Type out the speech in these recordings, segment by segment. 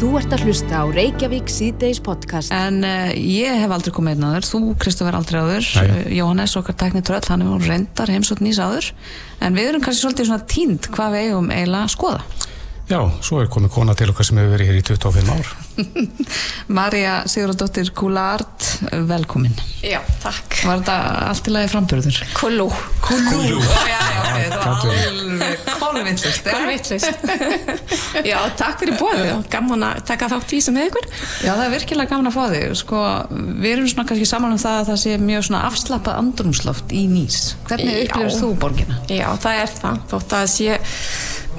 Þú ert að hlusta á Reykjavík síðdeis podcast. En uh, ég hef aldrei komið einn áður, þú Kristoffer aldrei áður, Jæja. uh, Jóhannes okkar tækni tröll, hann er reyndar heimsótt nýs áður, en við erum kannski svolítið svona tínd hvað við eigum eiginlega að skoða. Já, svo er komið kona til okkar sem hefur verið hér í 25 ár. Marja Sigurðardóttir Kúlaart, velkomin. Já, takk. Var þetta allt í lagi framburður? Kulú. Kulú. Já, já, ok, það var alveg kolvillist. Kolvittlust. Já, takk fyrir bóðu og gaman að taka þátt í sem með ykkur. Já, það er virkilega gaman að fá þig. Sko, við erum svona kannski saman um það að það sé mjög svona afslappað andrumsloft í nýs. Hvernig Já. upplifir þú borgina? Já, það er það. Þótt að sé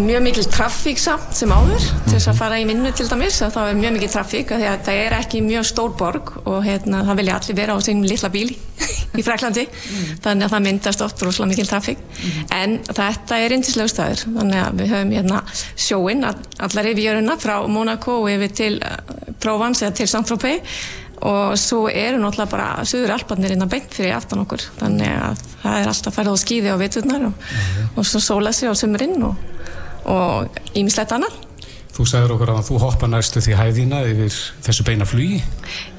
mjög mikil trafík samt sem áður til þess að fara í vinnu til dæmis að það er mjög mikil trafík af því að það er ekki mjög stór borg og hérna, það vilja allir vera á sínum litla bíli í Fraklandi þannig að það myndast oft rosalega mikil trafík. En þetta er indislegu staður þannig að við höfum hérna sjóin allar yfir jöruna frá Monaco yfir til uh, Provence eða til Saint-Tropez. Og svo eru náttúrulega bara Suður Alparnir innan beint fyrir aftan okkur. Þannig að það er alltaf farið á skíði á viturnar og, og svo sóla sig á sumurinn og, og ímislegt annað Þú sagður okkur að þú hoppa næstu því hæðina yfir þessu beina flugi.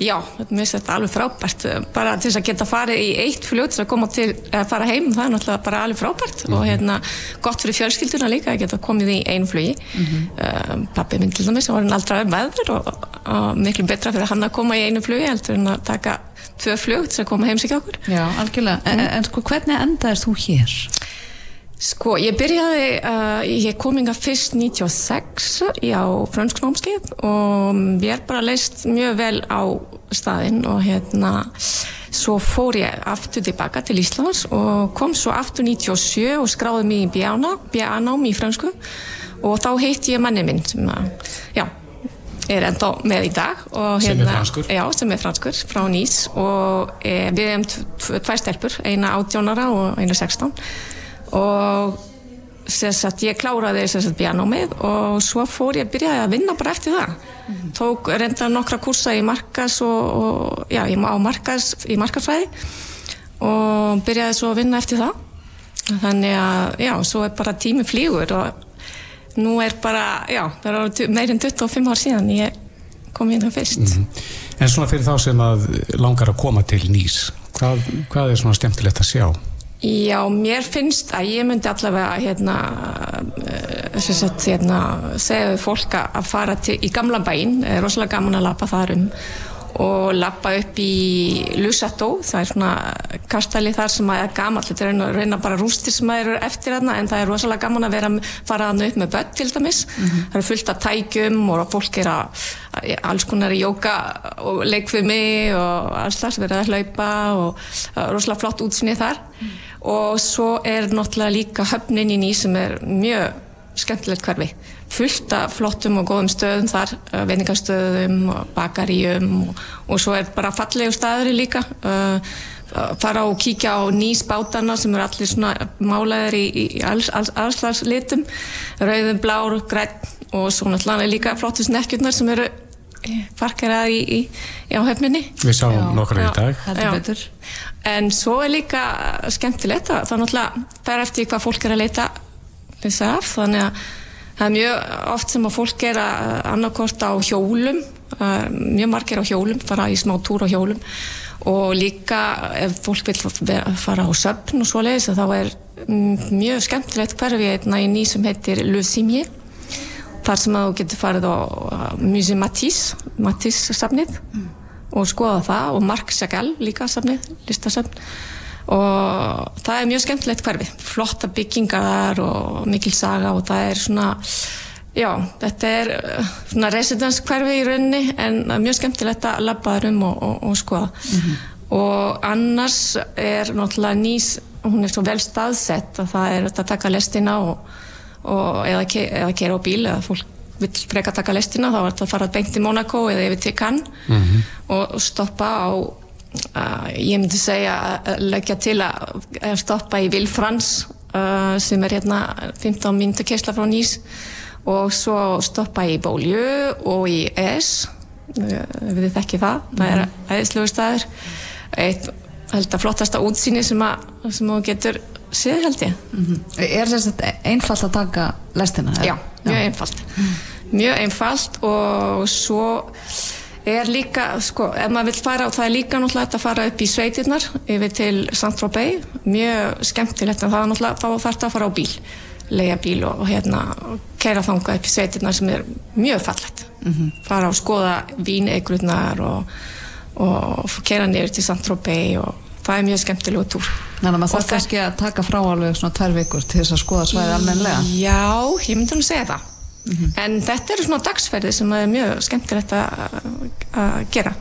Já, mér finnst þetta alveg frábært bara til þess að geta farið í eitt fljótt að koma til að fara heim, það er náttúrulega bara alveg frábært og hérna gott fyrir fjölskylduna líka að geta komið í einu flugi mm Pappi minn til dæmis var hann aldrei meður og, og miklu betra fyrir hann að koma í einu flugi heldur en að taka tvö fljótt sem koma heimsækja okkur Já, algjörlega. En, en sko, hvernig endaðist þú hér? Sko, ég byrjaði, uh, ég kom inga fyrst 96 á frönsknámskeið og ég er bara leist mjög vel á staðinn og hérna svo fór ég aftur tilbaka til Íslands og kom svo aftur 97 og skráði mig í bjánám í frönsku og þá heitti ég manni minn sem að, já, er enda með í dag og, hérna, Sem er franskur? Já, sem er franskur, frá Nýs og e, við hefum tv- tvær stelpur, eina 18 ára og eina 16 og sagt, ég kláraði pianomið og svo fór ég að byrjaði að vinna bara eftir það. Tók reynda nokkra kursa í markas og, og já, ég má markas í markasfræði og byrjaði svo að vinna eftir það. Þannig að, já, svo er bara tími flýgur og nú er bara, já, það er orðið meir en 25 ár síðan ég kom hérna fyrst. En svona fyrir þá sem að langar að koma til nýs, hvað, hvað er svona skemmtilegt að sjá? Já, mér finnst að ég myndi allavega hérna, sem sagt, hérna segja fólk að fara til, í gamla bæinn, er rosalega gaman að lappa þar um og lappa upp í Lusató, það er svona kastali þar sem er gamall, þetta er reyna bara rústir sem eru eftir þarna en það er rosalega gaman að vera fara þarna upp með börn til dæmis, það er fullt af tækjum og fólk er að alls konar jóka og leikfimi og alls þar sem verið að hlaupa og uh, rosalega flott útsinni þar. Og svo er náttúrulega líka höfnin í ný sem er mjög skemmtilegt hverfi. Fullt af flottum og góðum stöðum þar uh, veiningastöðum og bakaríum og, og svo er bara fallegu staður líka. Uh, uh, fara og kíkja á nýsbátana sem eru allir svona málaðir í, í, í alls, alls, alls litum. Rauðum, blár, græn og svo náttúrulega líka flottu snekkjurnar sem eru parkeraði í, í, í á höfninni Við sáum nokkra í dag. Heldur Já. betur. En svo er líka skemmtilegt að það náttúrulega fer eftir hvað fólk er að leita af þannig að það er mjög oft sem að fólk er að annarkort á hjólum uh, mjög margir á hjólum, fara í smá túr á hjólum og líka ef fólk vil fara á söfn og svoleiðis að þá er mjög skemmtilegt hverfi einna í ný sem heitir Cimier þar sem þú getur farið á Musée Matisse Matisse safnið og skoða það og Marc Chagall líka safnið, listasafn. Og það er mjög skemmtilegt hverfi. Flotta byggingar og mikil saga og það er svona já, þetta er uh, svona residence hverfi í rauninni en mjög skemmtilegt að labba þar um og, og, og skoða. Og annars er náttúrulega nýs hún er svo vel staðsett að það er að taka lestina og, og eða, eða kera á bíl eða fólk vill freka taka lestina þá er þetta að fara beint í Monaco eða yfir til Cannes og stoppa á uh, ég myndi segja að leggja til að að stoppa í Villefrans uh, sem er hérna 15 mínútur kersla frá Nýs og svo stoppa í Beaulieu og í Es þið þekki það, það er æðislegu staður. Eitt held að flottasta útsýni sem að sem þú getur séð held ég Er þess að einfalt að taka lestina? eða? Já, mjög einfalt. mjög einfalt og svo er líka, sko, ef maður vil fara og það er líka náttúrulega hægt að fara upp í sveitirnar yfir til Saint-Tropez, mjög skemmtilegt en það er náttúrulega, þá þarf það að fara á bíl leiða bíl og, og hérna keira þanga upp í sveitirnar sem er mjög fallegt fara og skoða vínegrutnar og, og keira niður til Saint-Tropez og það er mjög skemmtilegu túr. Þannig að maður Og þarf það- kannski að taka frá alveg svona tvær vikur til þess að skoða svæði almennilega. Já, ég myndi nú segja það. En þetta eru svona dagsferði sem er mjög skemmtilegt að að gera.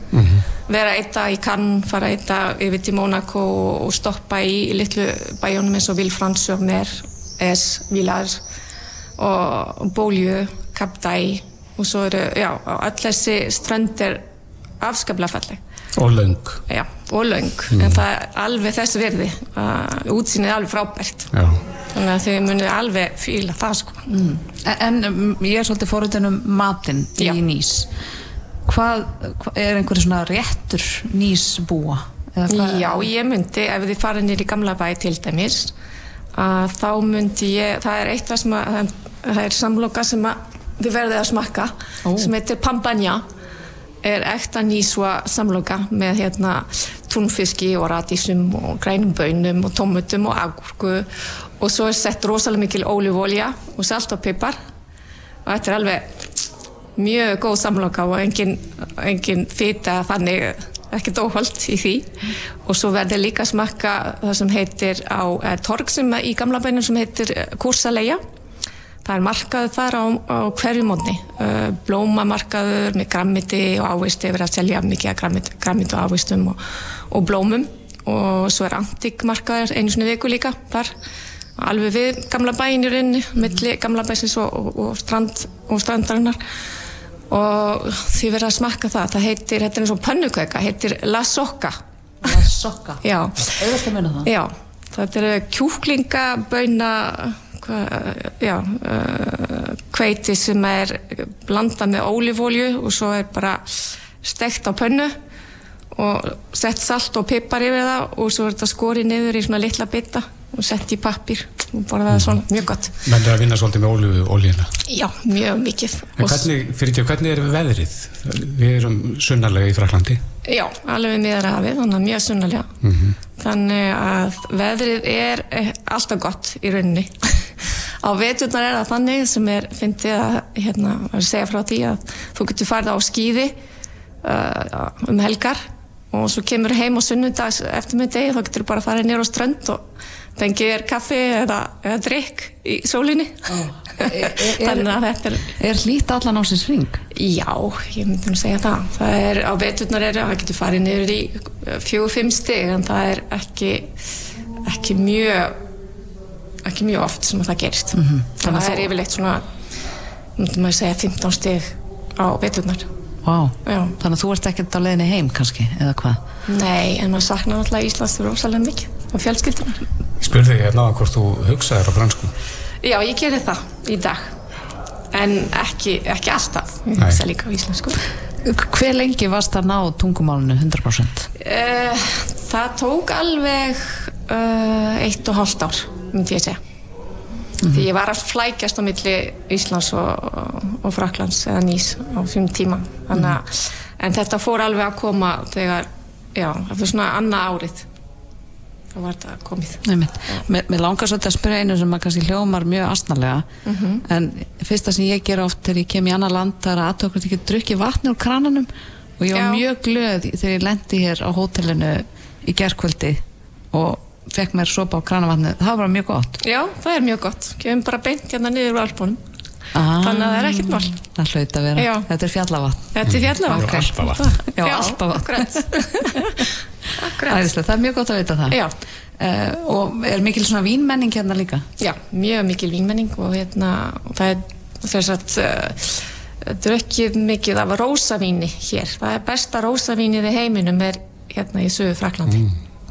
Vera einn dag í Cannes fara einn dag yfir til Monaco og stoppa í litlu bæjónum eins og Villefranche-sur-Mer Es, Villars og Cap d'Aille. Og svo eru, já, öll þessi strönd er afskaplega falleg Og löng. já, og löng, en það er alveg þess virði uh, útsýnið er alveg frábært Já. þannig að þið munið alveg fíla það sko En, en um, ég er svolítið fóruðin um matinn í Já. Nýs. Hvað, hvað er einhverju svona réttur Nýsbúa? Já, ég myndi, ef þið farið nýr í gamla bæ til dæmis, að þá myndi ég, það er eitt að, það er samloka sem að þið verðið að smakka, Ó. sem heitir Pambanja, er ekta nýsva samloka með hérna túnfiski og radísum og grænum bönum og tómutum og agurku. Og svo er sett rosalega mikil ólífólja og salt og pipar. Og þetta er alveg mjög góð samloka og engin, engin fita þannig ekkert óholt í því. Og svo verður líka smakka það sem heitir á eh, torg sem í gamla bænum sem heitir eh, Kursaleia það er markaður þar á, á hverju mótni. Blómamarkaður með grammiti og ávisti verið að selja mikið grammiti, grammiti og ávistum og, og blómum. Og svo er antikmarkaður einu í viku líka þar. Alveg við gamla bæin í rauninni milli gamla bæsins og, og, og, strand, og strandarinnar. Og því verið að smakka það það heitir, þetta er eins og pönnukauka heitir La Socca. La Socca. Auðvitað að muna það. já. Þetta eru kjúklinga uh, hveiti sem er blandað með ólífólju og svo er bara stekt á pönnu og sett salt og pipar yfir það og svo er þetta skorið niður í svona litla bita og sett í pappir og borðað það svona mjög gott Menn er að vinna svolítið með ólíu ólíuna. já, mjög mikið En Og hvernig, fyrir ekki, hvernig er veðrið? Við erum sunnarlega í Fraklandi. Já, alveg við miðarhafið, þannig að mjög sunnalega. Þannig að veðrið er eh, alltaf gott í rauninni. Á veturnar er það þannig sem er, fyndið að, hérna, að segja frá því að þú getur farið á skýði uh, um helgar og svo kemur heim á sunnudags eftirmiðdegi þá getur bara farið nýr á strönd og fengið þér kaffi eða, eða drikk í sólinni. Er- er- að þetta er Er hlýtt allan á sinns ring? Já, ég myndi nú segja það. Það er, á veturnar er, það getur farið niður í fjögur-fimm stig en það er ekki, ekki mjög, ekki mjög oft sem það gerist. Mhm. Þannig að það er yfirleitt svona, myndi maður segja 15 stig á veturnar. Já. Þannig að þú ert ekkert á leiðinni heim kannski, eða hvað? Nei, en maður saknar náttúrulega Íslands rosalega mikið og fjölskyldunar. Spurði ég hérna hvort þú hugsaðir á fransku. Já, ég gerir það í dag. En ekki, ekki alltaf. Ég hugsa líka á íslensku. Hver lengi varst að ná tungumálinu 100%? Uh, það tók alveg uh, eitt og hálft ár, myndi ég segja. Því ég var að flækjast á milli Íslands og, og Fraklands eða Nýs á þessum tíma. Þannig að, en þetta fór alveg að koma þegar, já, fyrir svona annað árið. þá var þetta komið Nei, mér, mér langar svolítið að spyrja einu sem að kannski hljómar mjög astnarlega Mhm. en fyrsta sem ég ger oft þegar ég kem í annar land það er að aðtökkur ekki drukki vatni úr krananum og ég var Já. mjög glöð þegar ég lendi hér á hótelinu í gerkvöldi og fekk mér sopa á kranavatni það var bara mjög gott. Já, það er mjög gott, kemum bara beint hérna niður úr alpunum ah, Þannig að það er ekkert mál. það hlaut að vera, Já. þetta er fjallavatn. Þetta er fjallega Og alpavatn. Já, alpavatn. það er mjög gott að vita það. Já, uh, og er mikil svona vínmenning hérna líka? Já, mjög mikil vínmenning og hérna, og það er þess að uh, drukkið mikið af rósavíni hér. Það er besta rósavínið í heiminum er hérna í sögu Fraklandi.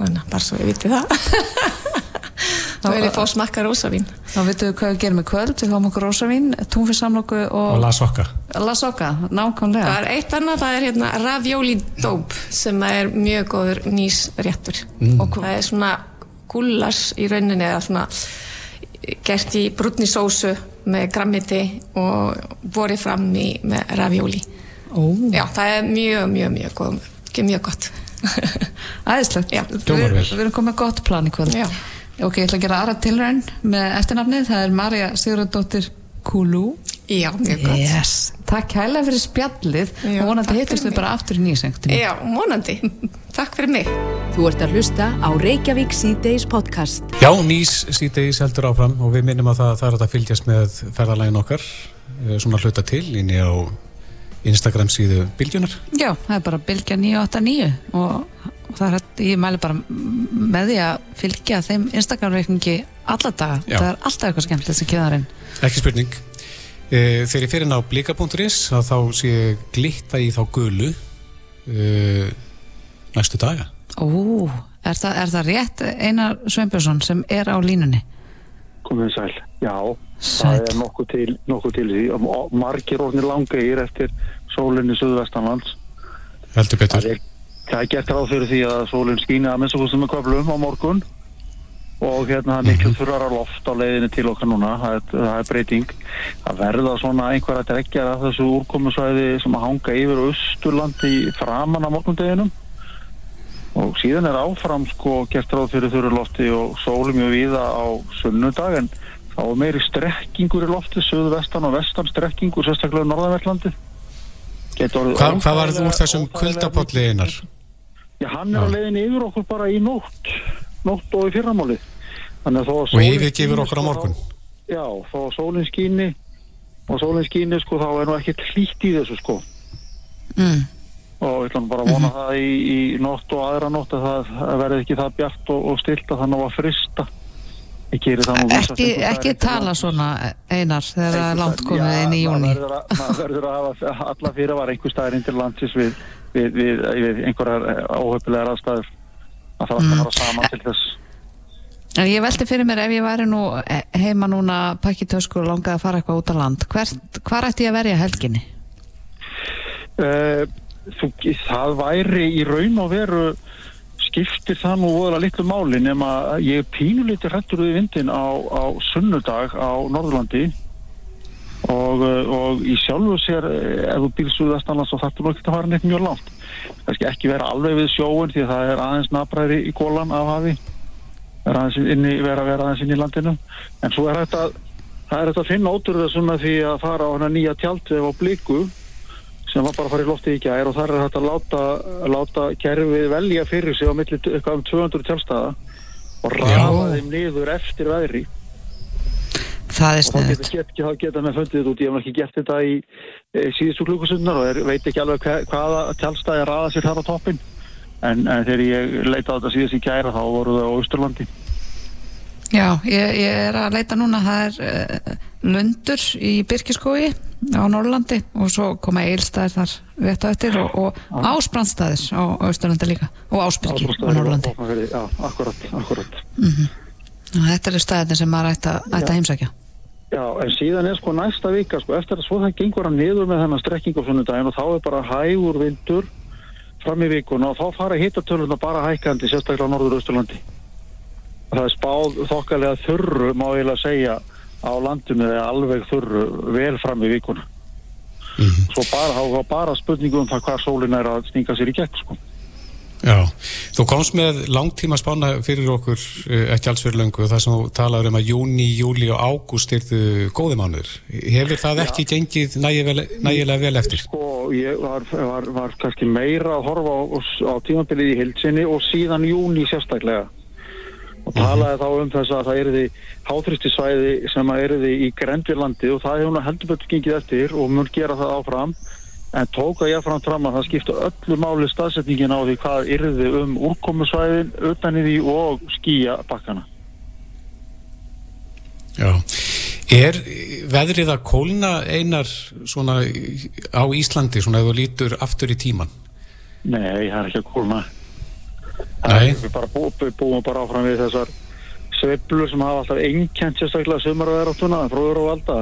Þannig að bara svo ég viti það. Þá vil ég fá að smakka rósavín. þá veitum við hvað við gerum í kvöld við fáum okkur rosavín, túnfissamloku og og las okkar lasokka, nákvæmlega Það er eitt annað, það er hérna ravioli dope sem er mjög góður nýs réttur. Og það er svona gullas í rauninni eða svona gert í brúnni sósu með grammiti og borið fram í með ravioli. Ó. Já, það er mjög, mjög, mjög góð, mjög gott. Æðislegt. Við, við erum komið gott plan í kvöld. Já. Ok, ég ætla að gera aðra tilræn með eftirnafnið. Það er Marja Sigurðardóttir Kulu. Já, mjög gott. Yes. Takk hæglega fyrir spjallið Já, og vonandi fyrir við bara aftur í nýjasengtum. Já, vonandi. Takk fyrir mig. Þú ert að hlusta á Reykjavík síðdeis podcast. Já, nýs síðdeis heldur áfram og við minnum að það, það er að fylgjast með ferðalægin okkar eh, svona hluta til inn á Instagram síðu Bylgjunar. Já, það er bara bylgja 989 og, og það er hægt, ég mæli bara með því að fylgja þeim Instagram-reikningi alla daga. Já. Það er alltaf eitthvað skemmtilegt sem kemur inn. Ekki spurning. Eh, Þegar ég fyrir inn á blika.is að þá sé ég glitta í þá gulu uh, næstu daga. Ó, er það, er það rétt Einar Sveinbjörnsson sem er á línunni? komið sæl. Já, Sæll. það er nokkuð til, nokkuð til því og margir orðnir langegir eftir sólinni Suðvestanlands. Heldur Það betur. er, það er gert ráð fyrir því að sólinn skýni að minnst okkur sem er köflum á morgun og hérna það er miklu þurrara loft á leiðinni til okkar núna, það er, það er breyting. Það verða svona einhverja dregjar af þessu úrkomusvæði sem að hanga yfir Östurlandi framan á morgundeginum og síðan er áfram sko gert ráð fyrir þurru lofti og sóli mjög víða á sunnudag en þá er meiri strekkingur í lofti, söðu-vestan og vestan strekkingur, sérstaklega norðanvertlandi. Getur orðið Hva, hvað varð úr óþægilega- þessum kuldapolli einar? Já, hann er Já. á leiðinni yfir okkur bara í nótt, nótt og í fyrramáli. Að að Og skíni, okkur á sko, morgun? þá- Já, þó að sólinn skíni og sólinn skíni, sko, þá er nú ekkert hlýtt í þessu, sko. Mm. Og ég ætla nú bara að vona það í, í nótt og aðra nótt að það að verði ekki það bjart og, og stilt að það ná að frista. Ekki, ekki tala svona Einar þegar það er langt Já, komið inn í júni. maður verður að, hafa alla fyrir var einhver staðar inn til landsins við, við, við, við einhverjar óhaupilegar aðstæður að það var Mm. að fara saman til þess En ég velti fyrir mér ef ég væri nú heima núna pakkitösku og langaði að fara eitthvað út á land. Hvar ætti ég að verja helginni? uh, þú, það væri í raun og veru skiptir það nú voðalega litlu máli nema að ég er pínulítið hrættur við vindin á, á sunnudag á Norðurlandi. Og, uh, og í sjálfu sér eh, ef þú býr suðvestanlands og þetta nú ekki að fara neitt mjög langt. Kannski ekki vera alveg við sjóun því að það er aðeins nabræri í gólan af hafi. Vera í, vera, vera aðeins inn í landinu. En svo er þetta það er þetta að finna ótrúða svona því að fara á hana nýja tjaldveg á bliku sem var bara að fara í loftið í gær og þar er þetta að láta, láta kerfið velja fyrir sig á milli t- eitthvað um 200 tjálstaða og rafa þeim niður eftir veðri. Það er og þá sniðut. geta, get, get, geta með fundið þetta út. Ég hef ekki gert þetta í e, síðustu klukkusundar og er, veit ekki alveg hva, hvaða tjálstaði raða sér þar á toppin en, en þegar ég leita á þetta síðast í gæra þá voru það á Austurlandi Já, ég, ég er að leita núna, það er uh, lundur í Birkiskói á Norrlandi og svo koma eilstæðir þar rétt á eftir og, og ásbrandstæðir á Austurlandi líka og ásbyrgi á Norrlandi. Já, akkurat, akkurat. Og þetta eru stæðir sem maður ætti að, að heimsækja. Já, en síðan er sko næsta vika sko, eftir að svo það gengur hann niður með þennan strekking á sunnudaginn og þá er bara hægur vindur fram í vikuna og þá fara hittatöluna bara hækkandi sérstaklega á Norður-Austurlandi það er spáð þokkalega þurru má ég að segja á landinu eða alveg þurru vel fram í vikuna svo bara, þá bara spurningu um það hvað sólin er að stinga sér í gegn sko. Já, þú komst með langtíma spána fyrir okkur eh, ekki alls fyrir löngu þar sem þú talaður um að júni, júli og ágúst erðu góði mánuður. Hefur það ekki gengið nægilega vel, eftir? sko, ég var, var, var kannski meira að horfa á, á tímabilið í hildsinni og síðan júni sérstaklega og talaði þá um þess að það er því háþristisvæði sem að er því í Grendvirlandi og það hefur nú heldur betur gengið eftir og mun gera það áfram en tóka ég fram fram að það skipta öllu máli staðsetningin á því hvað yrði um úrkomusvæðin utan í því og skýja bakkana Já. Er veðrið að kólna einar svona á Íslandi svona ef þú lítur aftur í tíman? Nei, það er ekki að kólna. Við bara bú, bú, búum bara áfram við þessar sveiflur sem hafa alltaf einkent sérstaklega sumarveðráttuna frá öru og valda.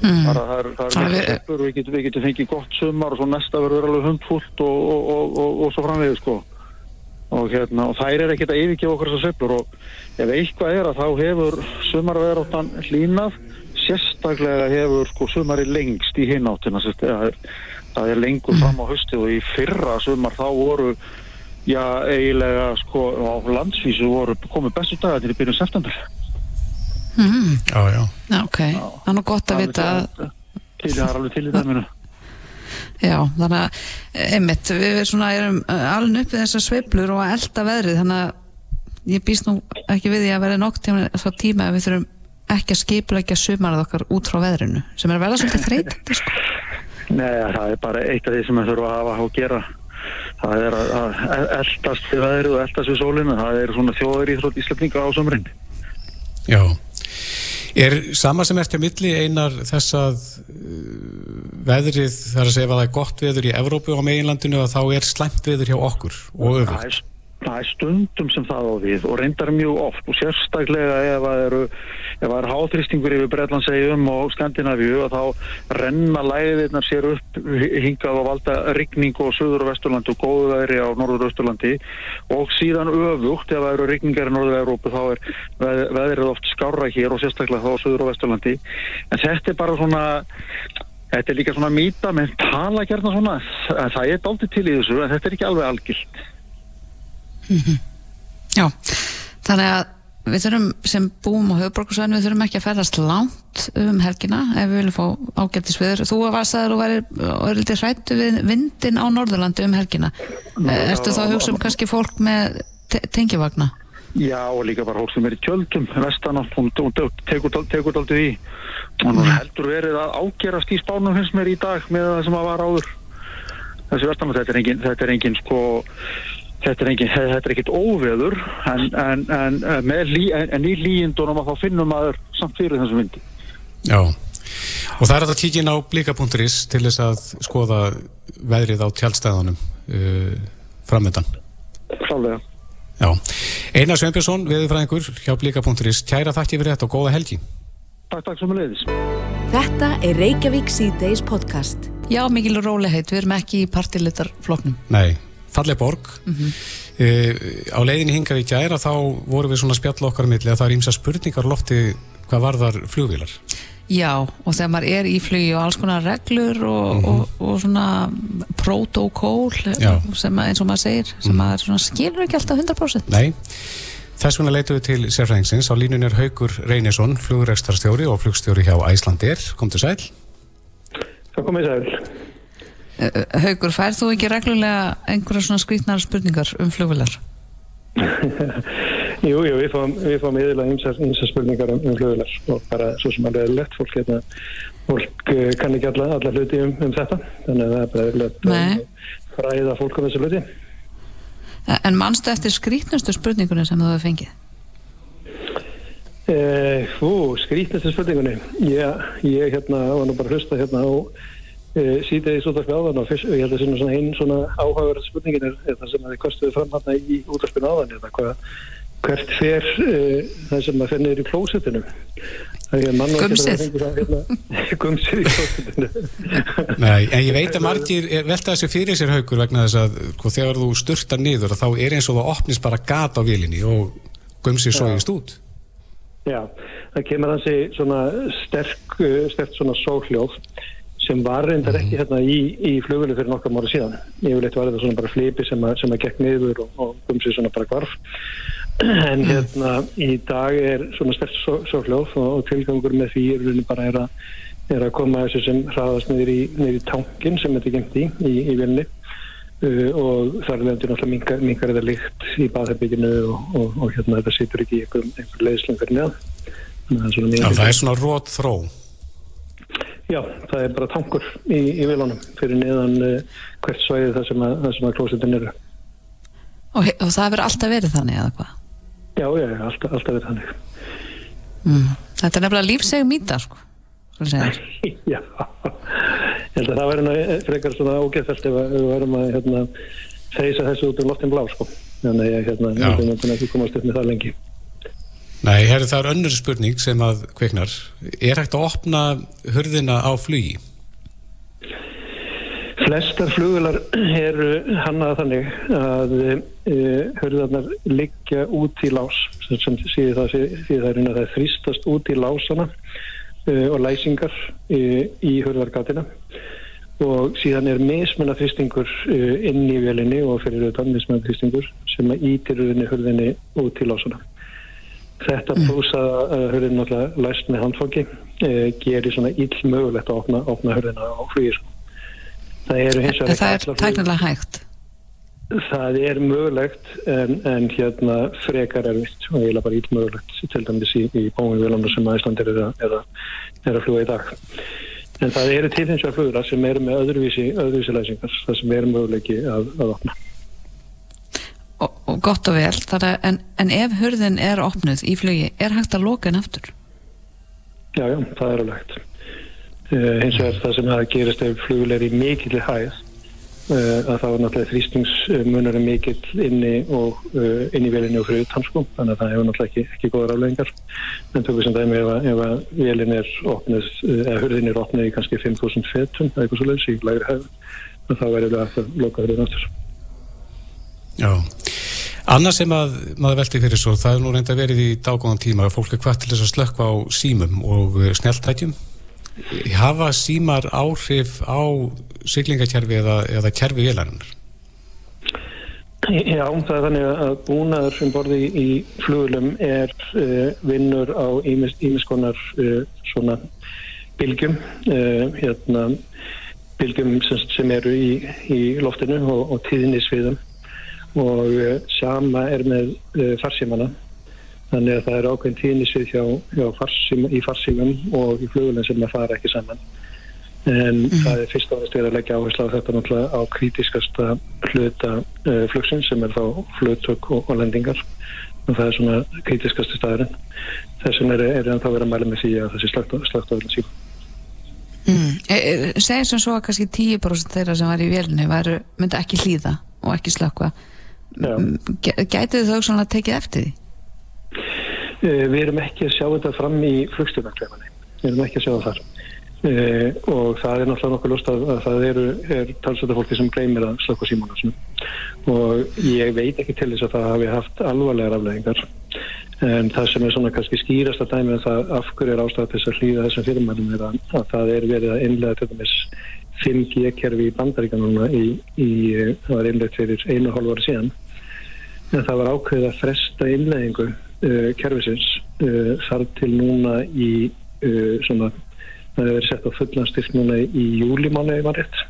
Mm. bara það er, það er sveiflur við getum, við getum fengið gott sumar og svo næsta verður alveg hundfullt og, og, og, og, og svo framvegið sko. Og hérna og þær er ekkert að yfirgefa okkur þessar sveiflur og ef eitthvað er að þá hefur sumarveðráttan hlínað sérstaklega hefur sko sumari lengst í hináttina það er lengur fram á höstu og í fyrra sumar þá voru já eiginlega sko á landsvísu voru komið bestu dagar til í byrjun september mm. Já, já. Ok, það er nú gott að vita að til það er alveg til í það minu Já, þannig að einmitt, við svona erum uh, alveg upp við þessar sveiblur og að elda veðrið þannig að ég býst nú ekki við því að verði nokk tíma, tíma að við þurfum ekki að skipulegja sumarað okkar út frá veðrinu sem er að verða svolítið þreytandi sko. Nei, það er bara eitt af því sem við þurfum að hafa að gera það er að, að eldast við veðrið og eldast við sólinu það er svona þjóður í þrótt íslefninga á sömurinn Já. Er sama sem eftir milli einar þess að uh, veðrið þar að segja að það er gott veður í Evrópu á meginlandinu og þá er slæmt veður hjá okkur og er, það er stundum sem það á við og reyndar mjög oft og sérstaklega ef það eru ef það er háþrýstingur yfir Breitlandsegjum og Skandinavíu og þá renna læðirnar sér upp hingað og valda rigning og söður og vesturlandi og góðu veðri á norður og austurlandi og síðan öfugt ef það eru rigningar í norður Európu þá er veð, veðrið oft skárra hér og sérstaklega þá söður og vesturlandi en þetta er bara svona Þetta er líka svona mýta, menn tala gerna svona, það er dálítið til í þessu en þetta er ekki alveg algilt. Já, þannig að við þurfum sem búum á höfuborgarsvæðinu við þurfum ekki að ferðast langt um helgina ef við viljum fá ágættisviður þú varst að þú væri litið hrættu við vindin á Norðurlandi um helgina. Ertu þá að hugsa um kannski fólk með te tengjavagna? Já, og líka bara fólk sem er í tjöldum hún tekur, tekur aldrei í. Og nú heldur verið að ágerast í spánum finnst mér í dag með það sem að var áður. Þessi vestanátt, þetta er engin, þetta er engin sko Þetta er, engin, þetta er ekkit óveður en, en, en, með lí, en í líindunum að þá finnum maður samt fyrir þessum vindi. Já, og það er að kíkja inn á blika.is til þess að skoða veðrið á tjálstæðanum uh, framöndan. Klálega. Já, Einar Sveinbjörnsson, veðurfræðingur hjá blika.is, kæra þakki fyrir þetta og góða helgi. Takk, takk sem að leiðis. Þetta er Reykjavík C-Days podcast. Já, mikil róleheit, við erum ekki í partilitarfloknum. Nei, falleg borg. Mm -hmm. uh, á leiðinni hingað í gæra þá vorum við svona spjall okkar milli að það er ímsa spurningar lofti hvað varðar flugvílar Já, og þegar maður er í flugi og alls konar reglur og, mm -hmm. og, og svona protokól sem eins og maður segir sem mm -hmm. maður svona skilur ekki alltaf 100% Nei, þess vegna leitum við til sérfræðingsins. Á línun er Haugur Reynisson flugurextarstjóri og flugstjóri hjá Æslandir Kom til sæl. Það komið sæl Haugur, færð þú ekki reglulega einhverja svona skrítnar spurningar um flugvilar? jú, jú, við fáum, við fáum yfirlega einsar spurningar um, um flugvilar og bara svo sem alveg er lett fólk hérna, fólk uh, kann ekki alla, alla hluti um, um þetta þannig að það er bara yfirlega að fræða fólk um þessu hluti En mannstu eftir skrítnustu spurningunni sem þú hefur fengið? Uh, ú, skrítnustu spurningunni ég, ég hérna var nú bara hlusta hérna á síðan í útvarpinu áðan og fyrst, ég held að svona einn svona áhugaverð spurningin er, er það sem að þið kostuðu fram hérna í útvarpinu áðan eða hvað, hvert fer uh, það sem að fer niður í klósetinu Gumsið. hérna, Gumsið í klósetinu Nei, en ég veit að margir velta þessu fyrir sér haugur vegna þess að sko, þegar þú sturtar niður þá er eins og það opnist bara gata á vilinni og gumsið sógist út. Já, það kemur hansi svona sterk, sterk svona sóhljóð sem var reyndar ekki hérna í, í flugvölu fyrir nokkar mára síðan. Eitthvað var þetta svona bara flipi sem að, sem að gekk niður og, og sér svona bara kvarf. En hérna í dag er svona stert svo, svo hljóð og, og tilgangur með því er bara er að, er að koma þessu sem hraðast niður í, í tankin sem þetta gengt í, í, í vilni uh, og þar leðandur náttúrulega minkar þetta líkt í baðherbygginu og, og hérna þetta situr ekki í einhver, einhver neðan. Já, það er svona rót þró. Já, það er bara tankur í, í vilunum fyrir niðan uh, hvert svæði það sem að, að klósetin eru. Og, og það verður alltaf verið þannig eða hvað? Já, já, alltaf, alltaf verið þannig. Mm. Þetta er nefnilega lífseg mýta, sko. já, ég held að það verður frekar svona ógeðfælt ef við verðum að hérna, þeysa þessu út um loftin blá, sko. Þannig að hérna, við verðum ekki komast upp með það lengi. Nei, herri, það er önnur spurning sem að kveiknar. Er hægt að opna hurðina á flugi? Flestar flugular eru hannað þannig að e, hurðarnar liggja út í lás sem það, síður það er að það þrýstast út í lásana uh, og læsingar í, í hurðargatina og síðan er mismunna þrýstingur inn í velinni og fyrir auðvitað mismunna þrýstingur sem ítir hurðinni út til lásuna. Þetta pluss að hurðin náttúrulega læst með handfóki uh, gerir svona ill mögulegt að opna, opna hurðina á flugir. Sko. Það er, það er tæknilega hægt Það er mögulegt en, en hérna frekar er vitt og eiginlega bara íll mögulegt til dæmis í, í bóingvélunum sem að Ísland er er, er að fluga í dag. En það eru til eins og flugra sem eru með öðruvísi, öðruvísi læsingar, það sem eru möguleiki að, að opna. Og, og gott og vel, að, en, en ef hörðin er opnuð í flugi, er hægt að loka henn aftur? Já, já, það er alveg hægt. Uh, hins vegar það sem það gerist ef flugulegur í mikilvæg hæð Eh, að það var náttúrulega þrýstingsmunurinn mikill inni og uh, inn í velinni og fyrir tannskum þannig að það hefur náttúrulega ekki, ekki góðar afleggingar en tökum sem dæmi ef að, ef að velin er opnið, eh, eða hurðin er opnið í kannski 5.000 fetum eða eitthvað svo leiðs í lægri hefð þá verður það að loka hurðin áttur Já Annars sem að maður veldi fyrir svo það er nú reynda verið í dágóðan tíma að fólk er hvað til þess að slökka á símum og snjáltækjum hafa símar áhrif á siglingakerfi eða, eða kerfi vélarinnar? Já, það er þannig að búnaður sem borði í flugulum er uh, vinnur á ímiskonar uh, eh, svona bylgjum uh, hérna, bylgjum sem, sem eru í, í loftinu og, og tíðnisviðum og sama er með farsímana. Þannig að það er ákveðin tíðnisvið hjá, hjá farsím, í farsímum og í flugulum sem að fara ekki saman. En mm. það er fyrst og næst að leggja áherslu á þetta náttúrulega á krítiskasta hluta uh, flugsins sem er þá flutök og, og lendingar. Og það er svona krítiskasti staðurinn. Þess vegna er það að vera að mæla með því að þessi slagt á öllum síðan mm. e, e, Segir sem svo að kannski 10% þeirra sem var í vélni myndi ekki hlýða og ekki slakka Gætið þau svona að tekið eftir því? E, við erum ekki að sjá þetta fram í flugstjóðarklefanni við erum ekki að sjá það þar. Eh, og það er náttúrulega nokkuð lust að, að það eru er talsvölda fólki sem gleymir að slökka símónu og ég veit ekki til þess að það hafi haft alvarlegar afleggingar en það sem er svona kannski skýrast að dæmi að það afhverju er ástæða þess að hlýða þessum fyrirmælum er að, að það er verið að innlega til dæmis 5G-kerfi í bandaríkanuna í, í, það var innlegt fyrir einu hálf ári síðan en það var ákveðið að fresta innleggingu uh, kerfisins uh, þar til núna í uh, svona það hefur verið sett á fullanstyrk núna í júlimánu eða rétt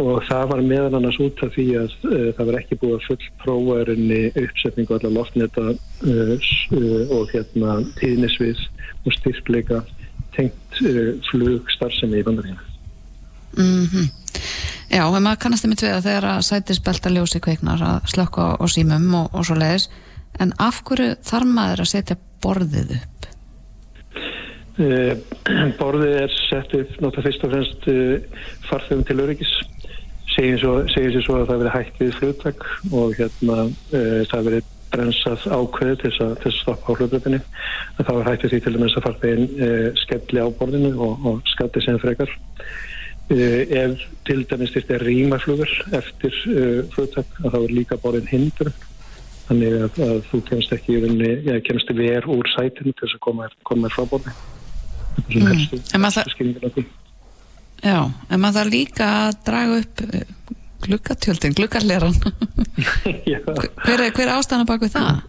og það var meðan annars út af því að það var ekki búið að full prófarinni uppsetningu allar loftneta og hérna tíðnisvið og styrkleika tengt flugstarfsemi í bandaríðinu. Mm -hmm. Já, og maður kannast þið mitt við að þegar að sætisbelta ljósi kveiknar að slökka á símum og, og svo leiðis en af hverju þarf maður að setja borðið upp? Eh, borðið er sett upp náttúrulega fyrst og fremst eh, farþegum til öryggis segir sér svo að það verið hægt við fljóttak og hérna eh, það verið brensað ákveði til þess að stoppa á hljóðbröðinni að það var hægt við því til dæmis að farþegin skelli á borðinu og, og skatti sem frekar ef til dæmis þetta er rímaflugur eftir fljóttak að það verið líka borðin hindur þannig að, að þú kemst ekki rauninni, eða kemst í ver úr sætinu til þess að koma, koma frá borðinu mm. en maður já, en maður það líka að draga upp eh, glukkatjöldin, glukkarleran hver, hver ástæðan bak við það?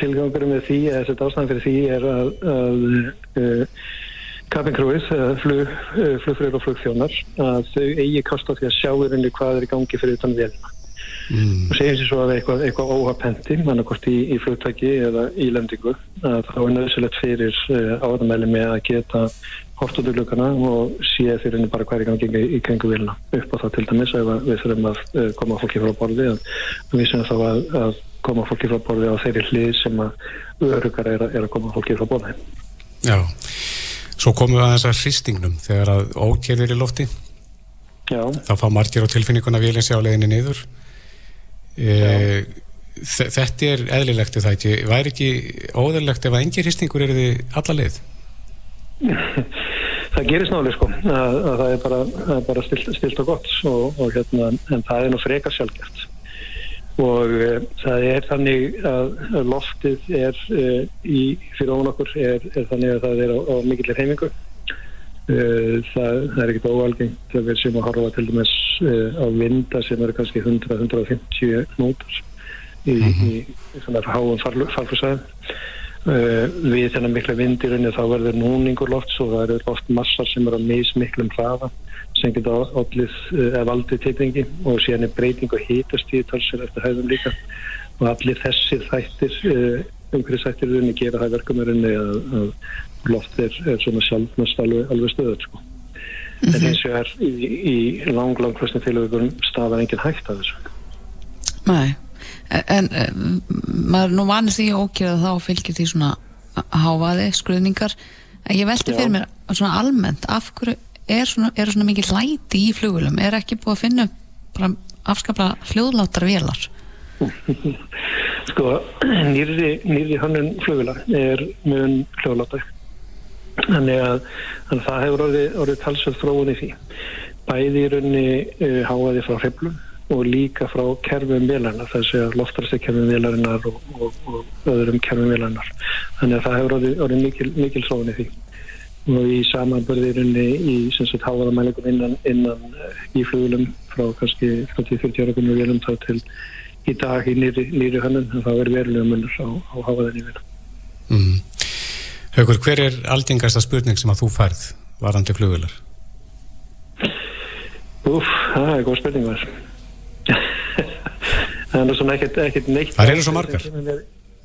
Tilgangur með því, eða þetta ástæðan fyrir því er að, að uh, Cabin-crewið, flug, uh, flugfröður og flugþjónar að þau eigi kast á því að sjá yfirni hvað er í gangi fyrir utan velina mm. og segjum sér svo að eitthvað, eitthvað óhapendi mannakort í, í flugtæki eða í lendingu að þá er nöðsilegt fyrir uh, áðamæli með að geta hort úr lukkana og sé fyrir henni bara hverja gangi í, í kengu vilna upp á það til dæmis ef við þurfum að koma fólki frá borði að við sem þá að, að koma fólki frá borði á þeirri hlið sem að örugar er, er að koma fólki frá borði. Já, svo komum við að þessar hristingnum þegar að ókjörðir í lofti. Já. þá fá margir á tilfinninguna vilja sjá leginni niður. E, þetta er eðlilegt það ekki, væri ekki óðurlegt ef að engin hristingur eru þið alla leið? Það gerist nálega sko að, að það er bara, bara stilt, stilt og gott og, og hérna, en það er nú frekar sjálfgeft og uh, það er þannig að, loftið er uh, í, fyrir ofan okkur er, er þannig að það er á, á mikillir heimingu uh, það, það er ekkert óalgengt að við sem að horfa til dæmis á vinda sem eru kannski 100-150 nótur í, mm -hmm. í, í svona háum farfusæðum við þennan mikla vindirunni þá verður núningur lofts og það eru loftmassar sem eru að mismiklum hraða sem geta allir eða valdið teitingi og síðan er breyting og hítast í talsir eftir hæðum líka og allir þessir þættir eh, umhverju þættir runni gera það verkumurunni að, að loft er, er svona sjálfnast alveg, alveg stöður sko. mm -hmm. en mhm. eins og er í, í lang, lang flestin félagum stafar engin hægt af þessu Nei, en, en maður nú vanir því að þá fylgir því svona hávaði, skruðningar en ég veldi fyrir mér svona almennt af hverju er svona, er svona mikið læti í flugulum er ekki búið að finna bara afskaplega hljóðláttar velar sko nýri, nýri hannun flugula er mjög hljóðláttar þannig að, að það hefur orðið, orðið talsvöld þróun í því. Bæði í raunni uh, háaði frá hreflum og líka frá kerfum vélarnar, þess að loftarstu kerfum vélarinnar og, og, og öðrum kerfum vélarnar. Þannig að það hefur orðið, orðið mikil, mikil þróun í því og í samanbörðirunni í háaðamælingum innan, innan eh, í flugulum frá kannski 30-40 ára gunnur velum þá til í dag í nýri, nýri hönnun en það verður verulega munur á, á vel mm. Haugur, hver er aldingasta spurning sem að þú færð varandi flugular? Úf, það er góð spurning var það er ekkert, ekkert neitt Það eru svo margar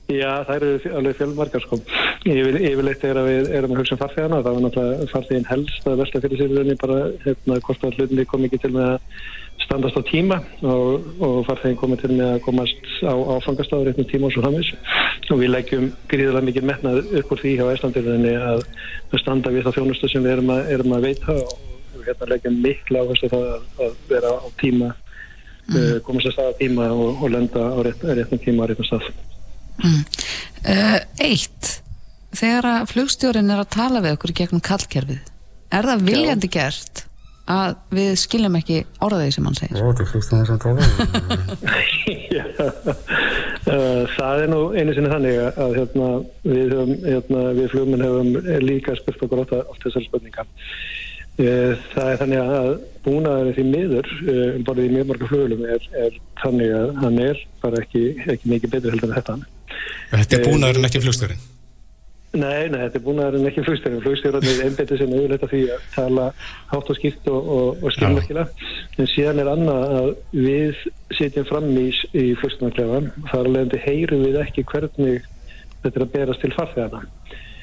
Já, það eru alveg fjölmarkar sko. Yfir, yfirleitt er að við erum að hugsa um farþegana það var náttúrulega farþegin helst að vesla fyrir sér bara hérna hvort að hlutinni kom ekki til með að standast á tíma og, og farþegin komið til með að komast á áfangastáður eitthvað tíma og svo hamis og við leggjum gríðilega mikið metnað upp úr því hjá Íslandirðinni að standa við það þjónustu sem við erum að, erum að veita og hérna leggjum miklu áherslu það að, að vera á tíma mm. uh, komast að staða tíma og, og lenda á rétt, réttum tíma á réttum stað Mm. Uh, eitt, þegar að flugstjórin er að tala við okkur gegnum kallkerfið, er það viljandi Já. gert að við skiljum ekki orðaðið sem hann segir? Já, þetta er flugstjórin sem tala uh, Það er nú einu sinni þannig að hérna, við, hérna, við flugmenn hefum líka spurt okkur átt á þessar spurninga uh, Það er þannig að búnaður því miður um bara í mjög marga flugulum er, er þannig að hann er bara ekki, ekki mikið betur heldur en þetta Þetta er búnaðurinn ekki flugstjórin? Nei, nei, þetta er búnaðurinn ekki flugstjórin. Flugstjórin er einbetið sem auðvitað því að tala hátt og skipt og, og, og skilmerkilega. En síðan er annað að við setjum fram í, í flugstjónarklefan. Þar alveg heyrum við ekki hvernig þetta er að berast til farþegana.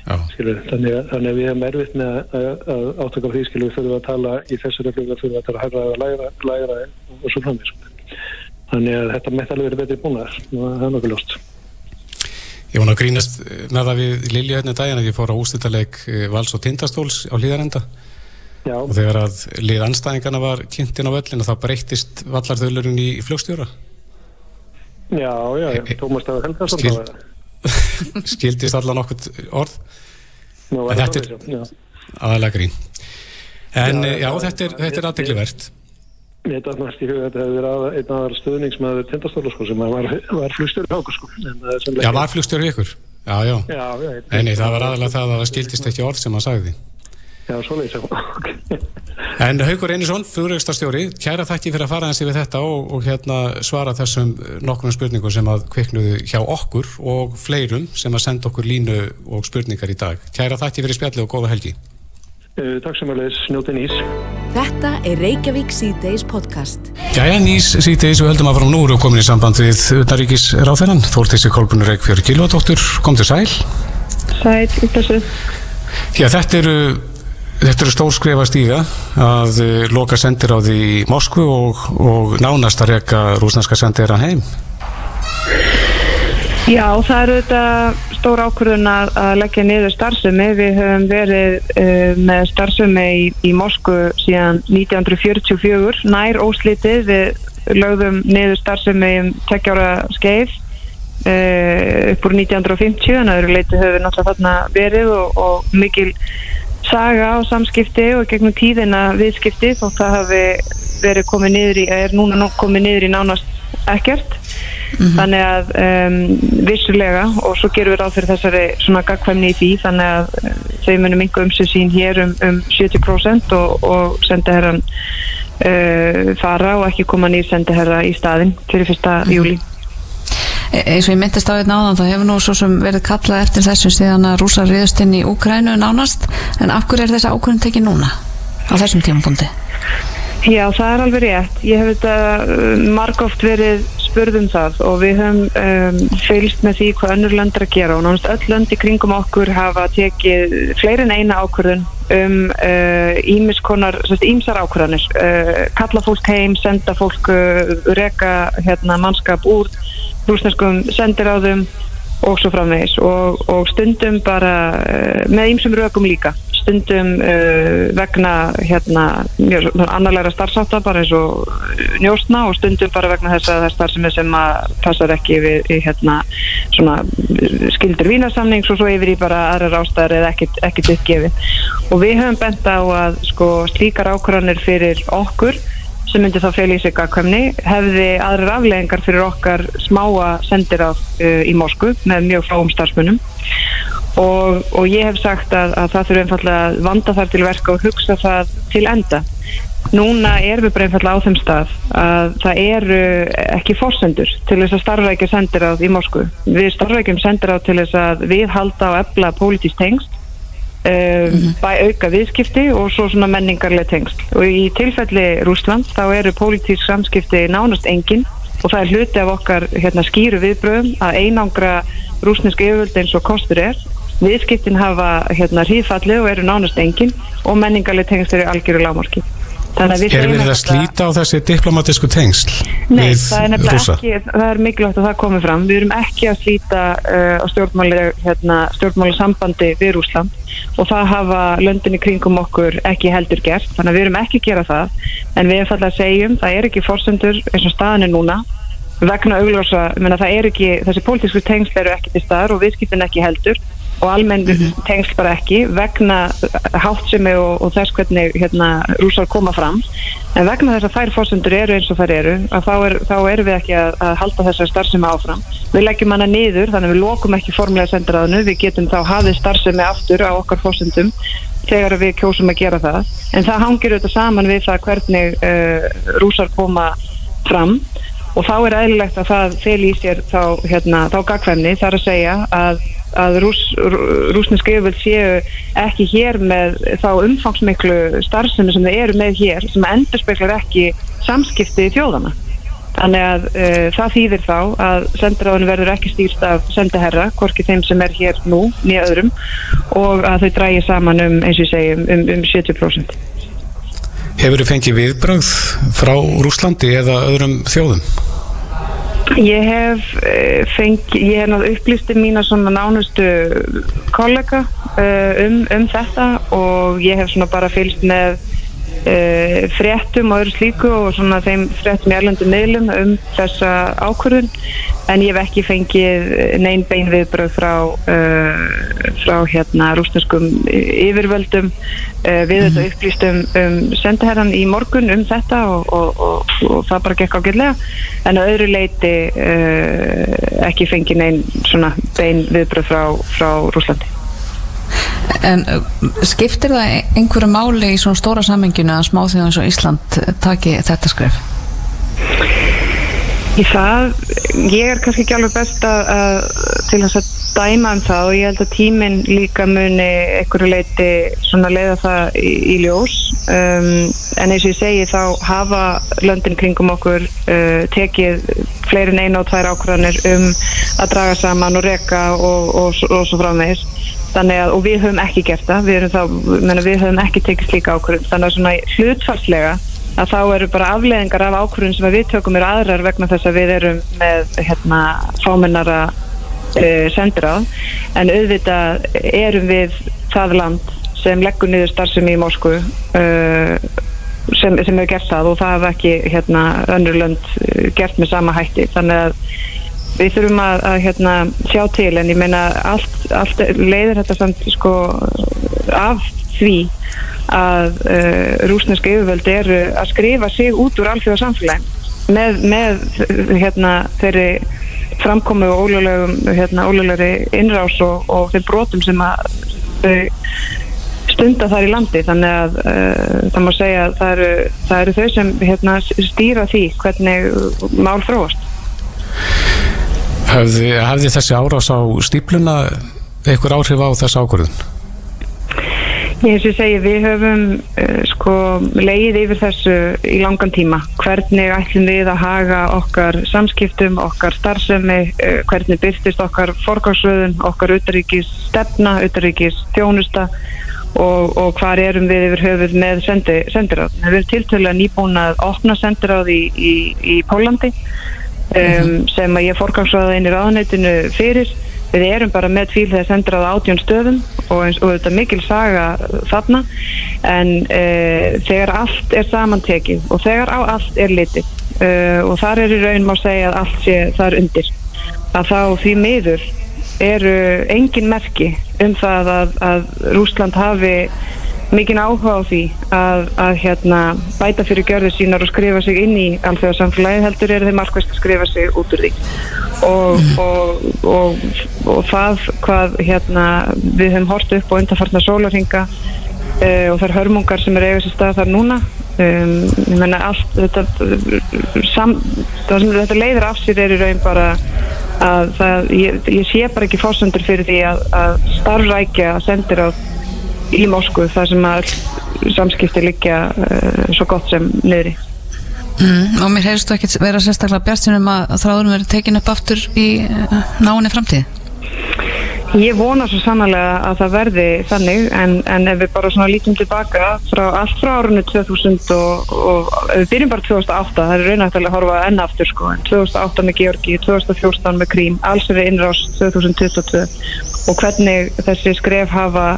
Þannig, þannig að við hefum erfitt með að, að átaka á því skilur við fyrir að tala í þessu reflugum fyrir að tala hægra eða lægra, lægra og svo framvís. Þannig að þetta mætti alveg verið betri búnaðar. Það er nokkuð ljóst. Ég vona að grínast með það við Lilja hérna daginn að ég fór á ústýttaleg eh, Vals og Tindastóls á hlýðarenda Já. og þegar að lið anstæðingarna var kynntinn á völlinu þá breyttist vallarþöðlurinn í flugstjóra. Já, já, já. E Tómas Dagur Helgarsson Skil, Skildist allan okkur orð. Nú, en þetta er aðalega grín. En já, já þetta er, er aðdeglivert Mér næst í huga að þetta hefur verið einn aðra stöðningsmaður tindastóla sko sem var, var flugstjóri á okkur sko. Já, var flugstjóri ykkur? Já, já. já, já Nei, nei, það var aðalega það að það skildist ekki orð sem hann sagði. Já, svo leiðis, já. En Haugur Einarsson, fuguraugstarstjóri, kæra þakki fyrir að fara hans yfir þetta og, og hérna svara þessum nokkurnum spurningum sem að kviknuðu hjá okkur og fleirum sem að senda okkur línu og spurningar í dag. Kæra þakki fyrir spjalli og góða helgi. Uh, takk samanleis, njóti nýs. Þetta er Reykjavík C-Days podcast. Jæja, nýs C-Days og heldum að fara nú og komin í samband við Uttaríkis ráþennan. Þórtísi Kolbunur Reykjörg Gilvardóttur, kom til sæl. Sæl, þessu. Já, þetta eru, þetta eru stórskref að stíga að uh, loka sendir á því Moskvu og, og nánast að reyka rúsnarska sendir að heim. Já, það eru þetta stór ákvörðun að, að leggja niður starfsemi. Við höfum verið uh, með starfsemi í, í Moskvu síðan 1944, nær óslítið. Við lögðum niður starfsemi um tekjára skeið uh, upp úr 1950, en öðru leiti höfum við náttúrulega þarna verið og, og mikil saga og samskipti og gegnum tíðina viðskipti og það hafi verið komið niður í, er núna komið niður í nánast ekkert. -hmm. þannig að um, vissulega og svo gerum við ráð fyrir þessari svona gagkvæmni í því þannig að uh, þau munum yngu um sig sín hér um, um 70% og, og sendaherran uh, fara og ekki koma nýr sendaherra í staðin fyrir fyrsta mm -hmm. júli e, eins og ég myndist á einn áðan þá hefur nú svo sem verið kallað eftir þessum síðan að rúsa riðast inn í Úkrænu nánast en af hverju er þess ákvörðin tekið núna á þessum tímapunkti? Já, það er alveg rétt. Ég hef þetta uh, margóft verið spurðum það og við höfum um, fylgst með því hvað önnur löndar að gera og náttúrulega öll lönd í kringum okkur hafa tekið fleirin eina ákvörðun um ímiskonar, uh, ímsar ákvörðanir. Uh, kalla fólk heim, senda fólk, uh, reka hérna, mannskap úr rúsneskum sendiráðum og svo framvegis og, og stundum bara uh, með ímsum rökum líka stundum uh, vegna hérna annarleira starfsáta bara eins og njóstna og stundum bara vegna þess að það er starfsemi sem að passar ekki við hérna svona skildur vínasamning og svo yfir í bara aðrar ástæðar eða ekkit uppgefið. Og við höfum bent á að sko slíkar ákvarðanir fyrir okkur sem myndi þá fél í sig gagkvæmni hefði aðrar afleggingar fyrir okkar smáa sendir á uh, í Moskvu með mjög fáum starfsmunum og, og ég hef sagt að, að það þurfa einfallega að vanda þar til verka og hugsa það til enda. Núna erum við bara einfallega á þeim stað að það eru ekki fórsendur til þess að starfrækja sendir á í Moskvu. Við starfrækjum sendir á til þess að við halda á ebla pólitísk tengst Um, mm bæ auka viðskipti og svo svona menningarlega tengst og í tilfelli Rúsland þá eru pólitísk samskipti nánast engin. Og það er hluti af okkar hérna, skýru viðbröðum að einangra rúsnesk yfirvöld eins og kostur er. Viðskiptin hafa hérna hríðfalli og eru nánast engin. Og menningarlega tengsl eru algjöru lágmárki Er við að slíta á þessi diplomatísku tengsl Nei, það er ekki það er mikilvægt að það komi fram. Við erum ekki að slíta uh, á stjórnmáli hérna, sambandi við Rúsland og það hafa löndinni kringum okkur ekki heldur gert. Þannig að við erum ekki að gera það. En við erum fallið að segjum það er ekki fórsendur eins og staðan er núna vegna augljósa, það er ekki þessi pólitísku tengsl eru ekki til staðar og viðskipin ekki heldur og almenn mm -hmm. tengsl bara ekki vegna háttsemi og, og þess hvernig hérna, rúsar koma fram. En vegna þess að þær fórsendur eru eins og þær eru þá, er, þá erum við ekki að, að halda þessar starfsemi áfram. Við leggjum hana niður þannig að við lokum ekki formulega sendiráðinu. Við getum þá hafið starfsemi aftur á okkar fórsendum þegar við kjósum að gera það. En það hangir auðvitað saman við það hvernig uh, rúsar koma fram og þá er eðlilegt að það fel í sér þá, hérna, þá gagfæmni þar að segja að að rús, rúsneska yfirvöld séu ekki hér með þá umfangsmiklu starfsemi sem þau eru með hér sem endur speklar ekki samskipti í þjóðana. Þannig að uh, það þýðir þá að sendiráðinu verður ekki stýrst af sendaherra, hvorki þeim sem er hér nú, nýja öðrum, og að þau drægi saman um, eins og ég segi, um, um 70%. Hefur þið fengið viðbröð frá Rúslandi eða öðrum þjóðum? Ég hef eh, fengi, ég hef náttúrulega upplýstið mína svona nánustu kollega uh, um, um þetta og ég hef svona bara fylgst með uh, fréttum og öðru slíku og svona þeim fréttum í erlendu miðlum um þessa ákvörðun en ég hef ekki fengið neyn bein viðbröð frá, uh, frá hérna rúsneskum yfirvöldum uh, við þetta mhm. upplýstum um sendaherran í morgun um þetta og, og, og, og það bara gekk ágjörlega en á öðru leiti ekki fengið neyn svona bein viðbröð frá, frá Rúslandi. En skiptir það einhverju máli í svona stóra sammenginu að smáþjóðan eins og Ísland taki þetta skref? Í það, ég er kannski ekki alveg best að, að til þess að dæma um það og ég held að tíminn líka muni einhverju leiti svona leiða það í, í ljós um, en eins og ég segi þá hafa löndin kringum okkur uh, tekið fleirin einu og tvær ákvæðanir um að draga saman og reka og, og, og, og svo framvegis þannig að, og við höfum ekki gert það. Við, þá, menna, við höfum ekki tekið slíka ákvæðan þannig að svona hlutfarslega að þá eru bara afleðingar af ákvörðun sem við tökum er aðrar vegna þess að við erum með hérna, fámennara uh, sendiráð. En auðvitað erum við það land sem leggur niður starfsemi í Moskvu uh, sem, sem hefur gert það og það hefur ekki hérna, önnur lönd uh, gert með sama hætti. Þannig að við þurfum að, að hérna, sjá til en ég meina allt, allt leiðir þetta samt sko af því að uh, rúsneska yfirvöld eru að skrifa sig út úr alþjóða samfélagin með, með hérna, þeirri framkomu og ólulegum hérna, innrás og, og þeim brotum sem að þau stunda þar í landi. Þannig að uh, það má segja að það eru, það eru þau sem hérna, stýra því hvernig mál þróast Hafði, hafði þessi árás á stípluna eitthvað áhrif á þessu ákvörðun? Ég hef sér segi, við höfum uh, sko leið yfir þessu í langan tíma. Hvernig ætlum við að haga okkar samskiptum, okkar starfsemi, uh, hvernig byrstist okkar forgáðsröðun, okkar utaríkis stefna, utaríkis þjónusta og, og hvar erum við yfir höfuð með sendi, sendiráð. Við erum tiltölu að nýbúin að opna sendiráð í, í, í Pólandi um, sem að ég forgáðsröða inn í ráðanætinu fyrir. Við erum bara með tvíl þegar sendur á átjón stöðum og, eins, og þetta er mikil saga þarna. En e, þegar allt er samantekið og þegar á allt er litið e, og þar er í raun má segja að allt sé þar undir að þá því miður eru engin merki um það að, að Rúsland hafi mikinn áhuga á því að, að hérna, bæta fyrir gjörðu sínar og skrifa sig inn í alþjóðarsamfélagi heldur er þeir markvæmst að skrifa sig út úr því og, mm. og, og, og það hvað hérna, við höfum hort upp og undarfarnar sólarhinga e, og þar hörmungar sem er eigast í stað þar núna um, ég menna allt þetta, sam, það sem þetta leiður af sér er í raun bara að það, ég, ég sé bara ekki fórsendur fyrir því að, að starfrækja sendir á í Moskvu þar sem að samskipti liggja uh, svo gott sem niðri. Mm, Og mér heyrstu ekki vera sérstaklega bjartinum að þráðurum verið tekin upp aftur í uh, náinni framtíð Ég vona svo sannlega að það verði þannig en, en ef við bara lítum tilbaka frá allt frá árunni 2000 og, og við byrjum bara 2008 það er raunættilega að horfa enn aftur sko en 2008 með Georgi, 2014 með Krím alls er innrás 2022 og hvernig þessi skref hafa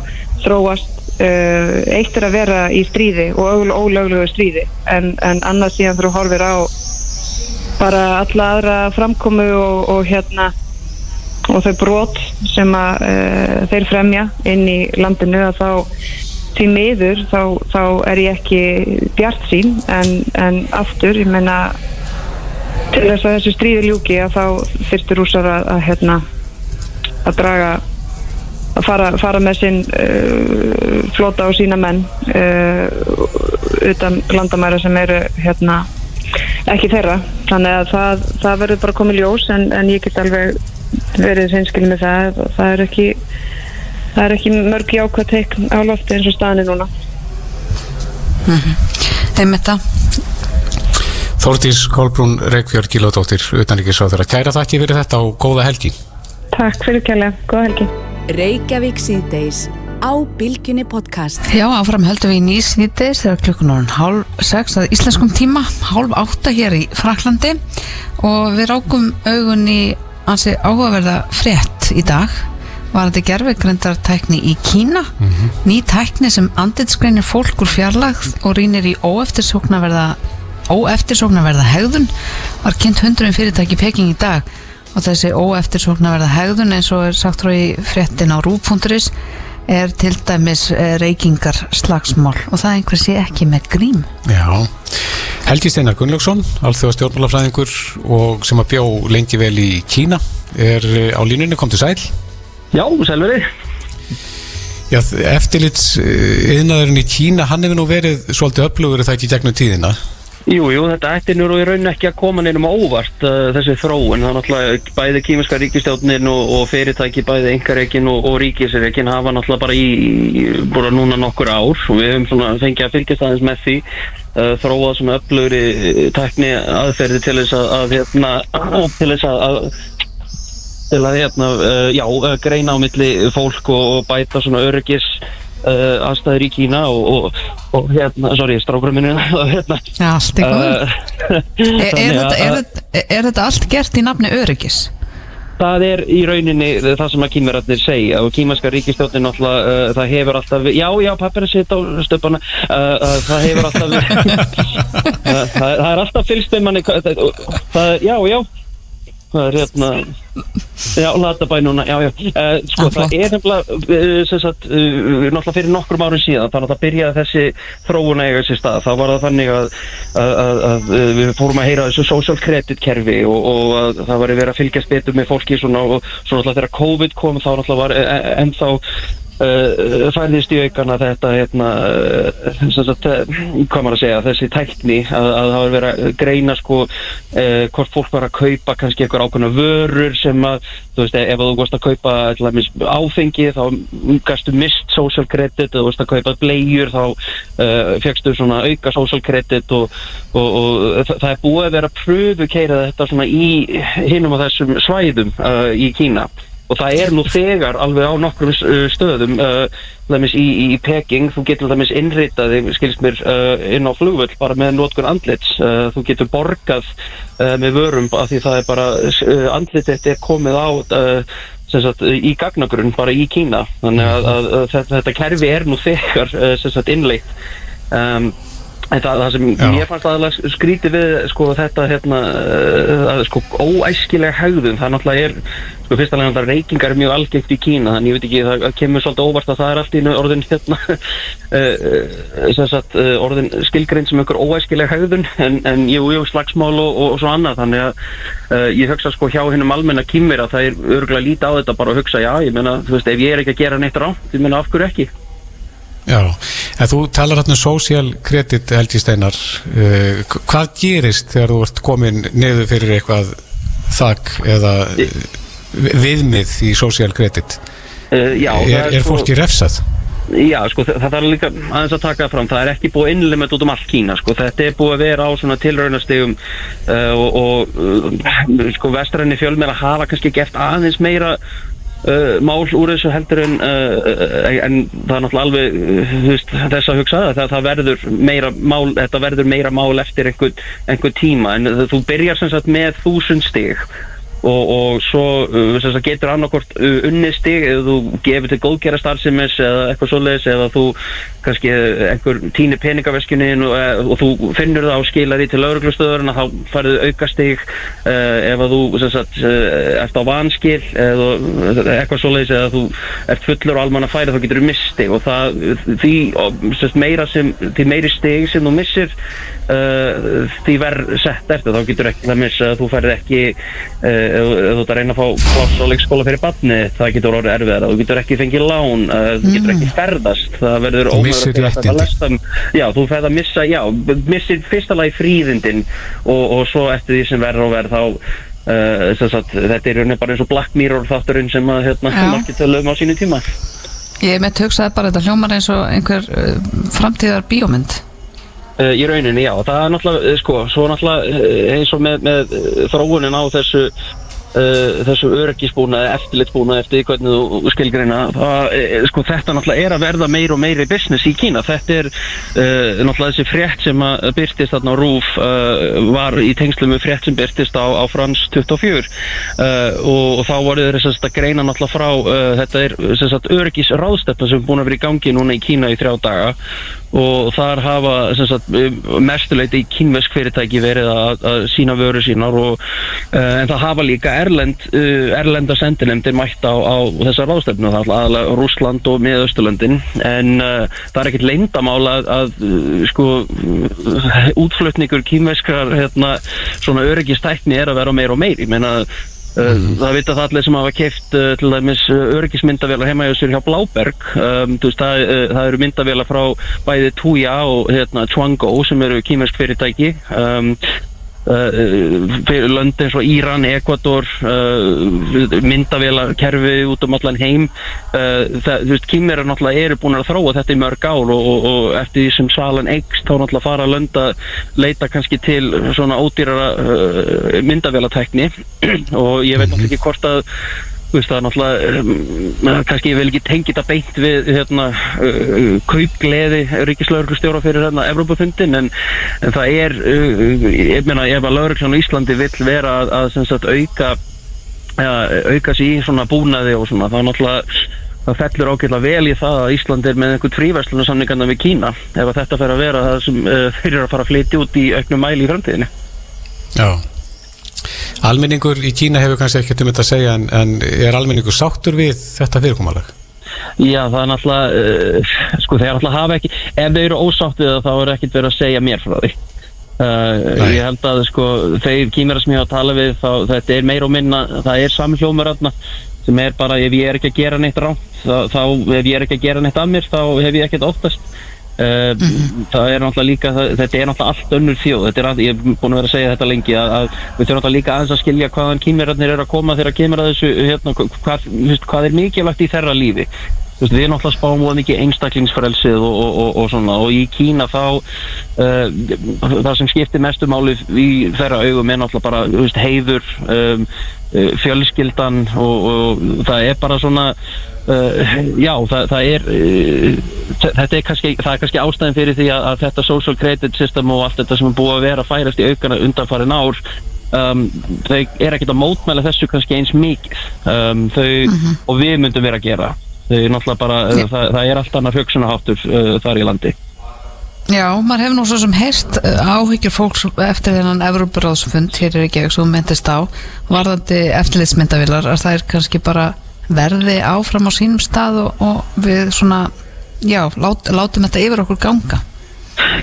þróast uh, eitt er að vera í stríði og ólöglugu stríði en, en annað síðan þú horfir á bara alla aðra framkomu og, og hérna og þau brot sem að uh, þeir fremja inn í landinu að þá því miður þá, þá er ég ekki bjart sín en, en aftur, ég menna til þess að þessu stríði ljúki að þá fyrstur úsar að, að hérna að draga að fara, fara með sinn uh, flóta og sína menn uh, utan landamæra sem eru hérna ekki þeirra. Þannig að það, það verður bara komið ljós en, en ég get alveg verið sinnskil með það. Það er ekki, það er ekki mörg jákvæð teikn á lofti eins og staðinni núna. Mm -hmm. Þeim þetta Þórtís Kolbrún Reykjörg Gílóðdóttir utanrikiðsáður að kæra þakki fyrir þetta og góða helgi. Takk fyrir kælega, góða helgi. Reykjavík síðdeis á Bilginni podcast. Já, áfram höldum við í nýs síðdeis þegar klukkan er hálf sex að íslenskum tíma, hálf átta hér í Fraklandi og við rákum augun í ansi áhugaverða frétt í dag. Var þetta gerfegrendartækni í Kína. Mm -hmm. ný tækni sem anditskreinir fólk úr fjarlagð og rínir í óeftirsóknarverða óeftirsóknarverða hegðun var kynnt hundruðin fyrirtæki peking í dag. Og þessi óeftirsóknarverða hegðun eins og er sagt frá í frettin á rúf.is er til dæmis eh, reykingar slagsmál og það einhver sé ekki með grím Já, Helgi Steinar Gunnlaugsson alþjóða stjórnmálafræðingur og sem að bjó lengi vel í Kína er eh, á línunni, kom til sæl. Já, selveri Já, eftirlits yðnaðurinn í Kína, hann hefur nú verið svolítið öflugur það ekki gegnum tíðina Jú, jú, þetta ættir nú í raun ekki að koma neinum óvart uh, þessi þróun, það er náttúrulega bæði kýmiska ríkistjátnin og, og fyrirtæki bæði engareikin og, og ríkisreikin hafa náttúrulega bara í, bara núna nokkur ár og við hefum svona fengið að fylgjast aðeins með því uh, þróað svona öflugri uh, tekni aðferði til þess að, að hérna, til þess að til að hérna, uh, já, greina á milli fólk og, og bæta svona öryggis Uh, aðstæður í Kína og, og, og hérna, sorry, strákurum minni hérna, allt er góð uh, er, er, er, er þetta allt gert í nafni öryggis? Það er í rauninni það sem að kýmverðarnir segja og kýmarska ríkistjónin alltaf, uh, það hefur alltaf já, já, pappir að setja á stöpana. Það hefur alltaf það er alltaf fylgst um manni já, já það er hérna Já, Latabæ núna, já, já uh, Sko, Ah, það flott. er nefnilega uh, sem sagt, uh, náttúrulega fyrir nokkrum árum síðan þannig að það byrjaði þessi þróun að eiga þessi stað, þá var það þannig að, að, að, að við fórum að heyra þessu social credit kerfi og, og að það var verið að fylgjast betur með fólki svona, og svo náttúrulega þegar COVID kom þá náttúrulega var ennþá uh, færðist í aukana þetta hérna, uh, hvað maður að segja, þessi tækni að, að það var verið að greina sko uh, hvort fólk var að kaupa kannski eitthvað ákveðna vörur sem að þú veist, ef þú varst að kaupa dæmis, áfengi þá gastu mist social credit, ef þú varst að kaupa blegjur þá fegstu svona auka social credit og, og, og það, er búið að vera pröfu keira þetta svona í hinum á þessum svæðum í Kína og það er nú þegar alveg á nokkrum uh, stöðum uh, í, í Peking, þú getur dæmis innritaði, skilst mér, uh, inn á flugvöll bara með notkun andlits. Uh, þú getur borgað uh, með vörum af því það er bara, uh, andlitið er komið á sagt, í gagnagrunn bara í Kína. Þannig að, að, að þetta, þetta kerfi er nú þegar innleitt. Um, En það, það sem Já. ég fannst aðalega skrítið við sko þetta hérna uh, sko óæskilega hegðun það náttúrulega er sko fyrst alveg náttúrulega reykingar er mjög algengt í Kína þannig ég veit ekki það kemur svolítið óvart að það er allt í orðin hérna uh, sagt uh, orðin skilgrein sem einhver óæskilega hegðun en, en jú, jú, slagsmál og, og, og svo annað þannig að ég hugsa sko hjá hinnum almenna kýmir að það er örgulega lítið á þetta bara að hugsa já, ég meina, þú veist, ef ég er ekki að gera neitt rátt, ég meina, af hverju ekki Já, en þú talar hérna um social credit Helgi Steinar. Uh, h- hvað gerist þegar þú ert komin neðu fyrir eitthvað þak eða uh, viðmið í social credit? Uh, já, er, er sko- fólki refsað? Já, sko, það, er líka aðeins að taka fram, það er ekki búið innlimit út um allt Kína, sko, þetta er búið að vera á svona tilraunastegum uh, og, og sko, vestræni fjölmeira hafa kannski gert aðeins meira uh, mál úr þessu heldur en, uh, en það er náttúrulega alveg veist, þess að hugsa það, það verður meira mál, þetta verður meira mál eftir einhver, einhver tíma, en þú byrjar sem sagt með þúsund stig og, og svo uh, getur annarkort uh, unnið stig eða þú gefur til góðgera starfsemis eða eitthvað svoleiðis eða þú kannski uh, einhver týnir peningaveskjunin og, uh, og þú finnur það og skilar því til lauruglustöðurinn þá farið auka stig uh, ef þú sagt, uh, ert á vanskil eða uh, eitthvað svoleiðis eða þú ert fullur og almanna færi þá getur þú misstig og það því og, sagt, sem, því meiri stig sem þú missir uh, því verð sett eftir þá getur ekki það missa að þú færð ekki uh, ef þú ert að reyna að fá pláss á leikskóla fyrir badni það getur orðið erfiðar þú getur ekki fengið lán uh, þú getur ekki ferðast. Það verður ómögulegt að lesta um- já þú færð að missa já missir fyrsta lagi fríðindin og, og svo eftir því sem verður og verð þá Uh, sem sagt, þetta er rauninni bara eins og Black Mirror þátturinn sem að hérna, margir töluðum á sínu tíma. Ég mitt hugsaði bara þetta hljómar eins og einhver uh, framtíðar bíómynd Uh, í rauninni, já, það er náttúrulega, sko, svo náttúrulega eins og með, með þróunin á þessu Uh, þessu öryggisbúnaði, eftirlitsbúnaði eftir hvernig þú skilgreina. Það, uh, sko, þetta náttúrulega er að verða meir og meiri business í Kína, þetta er uh, náttúrulega þessi frétt sem að byrtist þarna á RÚF uh, var í tengslu með frétt sem byrtist á, á Frans 24 uh, og, og þá voru þeir þess að greina náttúrulega frá þetta er öryggisráðstefna sem er búin að vera í gangi núna í Kína í þrjá daga og þar hafa sagt, mestuleiti í kínvesk fyrirtæki verið að, að sína vöru sínar og, uh, en það hafa líka erlend, uh, erlenda sendinemdir mætt á, á þessar ráðstefnu. Aðalega Rússland og miðausturlöndin. En uh, það er ekkit leyndamál að, sko útflutningur kínveskrar hérna, svona öryggistækni er að vera meir og meir ég meina Uh, það vita það allir sem hafa keift uh, til dæmis uh, öryggismyndavélar heima hjá sér hjá Bláberg. Um, veist, það, uh, það eru myndavélar frá bæði Tuya og hérna, Chwango sem eru kýmersk fyrirtæki. Um, fyrir lönd eins og Íran, Ekvator uh, myndavélarkerfi út um allan heim. Það, þú veist, kýmerar náttúrulega eru búin að þróa þetta í mörg ár og, og, og eftir því sem salan eikst þá náttúrulega fara að leita kannski til svona ódýrara myndavélatekni og ég veit náttúrulega ekki hvort að veist það er náttúrulega um, kannski ég vil ekki tengi þetta beint við hérna, uh, kaupgleði ríkislauruglustjóra fyrir hérna Evrópafundin en, en það er uh, ég meina ef að á Íslandi vill vera að, að sagt, auka auka sér í svona búnaði og svona það náttúrulega það fellur ágætlega vel í það að Ísland er með einhvern fríverslunarsamningarna við Kína ef þetta fer að vera það sem uh, fyrir að fara að flytja út í auknum mæli í framtíðinni. Já Almenningur í Kína hefur kannski ekkert um þetta að segja en, en er almenningur sáttur við þetta fyrirkomalag? Já, það er náttúrulega, uh, sko þeir náttúrulega hafa ekki, ef þeir eru ósátt við það þá er ekkert verið að segja mér frá því. Uh, ég held að sko þeir kýmera sem ég hafa að tala við þá þetta er meir og minna, það er samhljómar aðna sem er bara ef ég er ekki að gera neitt rámt þá, þá ef ég er ekki að gera neitt að mér þá hef ég ekkert oftast uh, mm -hmm. það er náttúrulega líka þetta er náttúrulega allt önnur þjóð þetta er að, ég er búin að vera að segja þetta lengi að, að við þurfum náttúrulega líka aðeins að skilja hvaðan kýmerarnir eru að koma þegar að kemur að þessu hérna, hvað, hvað er mikilvægt í þeirra lífi Veist, við alltaf spáum mjög mikið einstaklingsfrelsið og, og, og, og svona og í Kína þá uh, það sem skiptir mestu máli í þeirra augum er náttúrulega bara veist, heiður um, uh, fjölskyldan og það er bara svona uh, já það, það er uh, þetta er kannski, það er kannski ástæðin fyrir því að, að þetta social credit system og allt þetta sem er búið að vera að færast í aukana undanfarin ár um, þau er ekkert að mótmæla þessu kannski eins mikið um, þau -huh. og við myndum vera að gera þau er náttúrulega bara, yeah. það, það er allt annar hugsunaháttur uh, þar í landi Já, maður hefur nú svo sem heist uh, áhyggjur fólks eftir þennan Evroparáðsfund hér er ekki ekki svo myndist á varðandi eftirlitsmyndavilar að það er kannski bara verði áfram á sínum stað og, og við svona já, lát, látum þetta yfir okkur ganga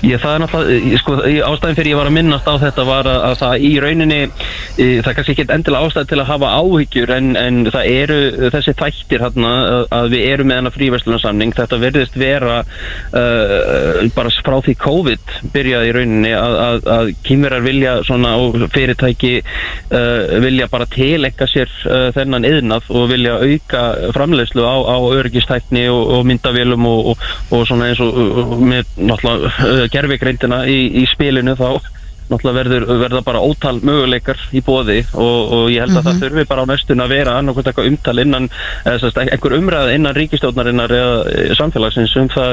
Ég, það er náttúrulega, sko, ástæðin fyrir ég var að minnast á þetta var að, að það í rauninni, e, það er kannski ekki endilega ástæði til að hafa áhyggjur en, en það eru þessi þættir hérna að við erum með hennar fríverslunarsamning, þetta verðist vera uh, bara frá því COVID byrjaði í rauninni að, að, að kýmurar vilja svona og fyrirtæki uh, vilja bara tilenga sér uh, þennan yðnað og vilja auka framlegslu á, á öryggistækni og, og myndavélum og, og, og svona eins og með náttúrulega gerfigreindina í, í spilinu þá verður, verða bara ótal möguleikar í bóði og, og ég held að mm -hmm. það mhm. þurfi bara á næstun að vera annarkvæmt eitthvað umtal innan eða einhver umræð innan ríkistjóðnarinnar eða e, samfélagsins um það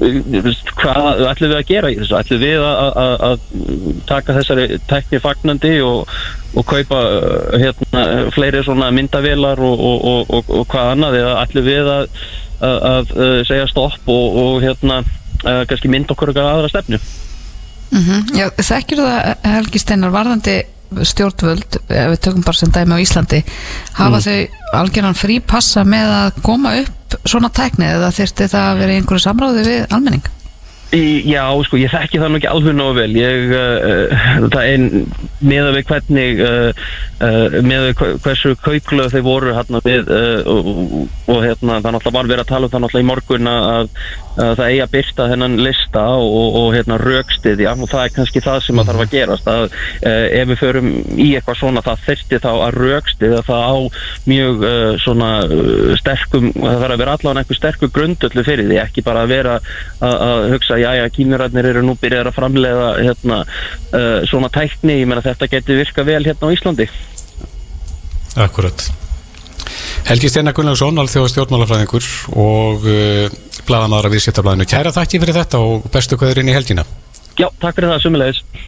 e, hvað ætlum við að gera í þessu ætlum við að, að, að taka þessari tekni fagnandi og, og kaupa e, hérna, fleiri svona myndavelar og, og hvað annað eða ætlum við að, að segja stopp og hérna uh, kannski mynd okkur eitthvað aðra stefnu mm -hmm. Já, þekkir það Helgi Steinar varðandi stjórnvöld ef við tökum bara sem dæmi á Íslandi hafa mm. þau algjörðan frí passa með að koma upp svona tækni eða þurfti það að vera einhverju samráði við almenning? Já, sko, ég þekki það nú ekki alveg nógu vel ég, uh, það er með að við hvernig uh, uh, með hversu kaupglöð þeir voru hérna við og, og hérna, það náttúrulega var verið að tala um það náttúrulega í morgun að það eigi að byrta þennan lista og, og hérna raukstið, já, og það er kannski það sem að þarf að gerast, að ef við förum í eitthvað svona, það þurfti þá að raukstið, að það á mjög svona sterkum, það þarf að vera allavega einhver sterkur grundöllu fyrir því, ekki bara að vera að, að hugsa já, já, kínurarnir eru nú byrjað að framlega hérna, uh, svona tækni, ég menna þetta getur virka vel hérna á Íslandi. Akkurat Helgi Steinar Gunnlaugsson, alþjóða stjórnmálafræðingur og uh, blaðamára við Sjötablaðinu. Kæra þakki fyrir þetta og bestu hverjum í helgina. Já, takk fyrir það, sumulegis.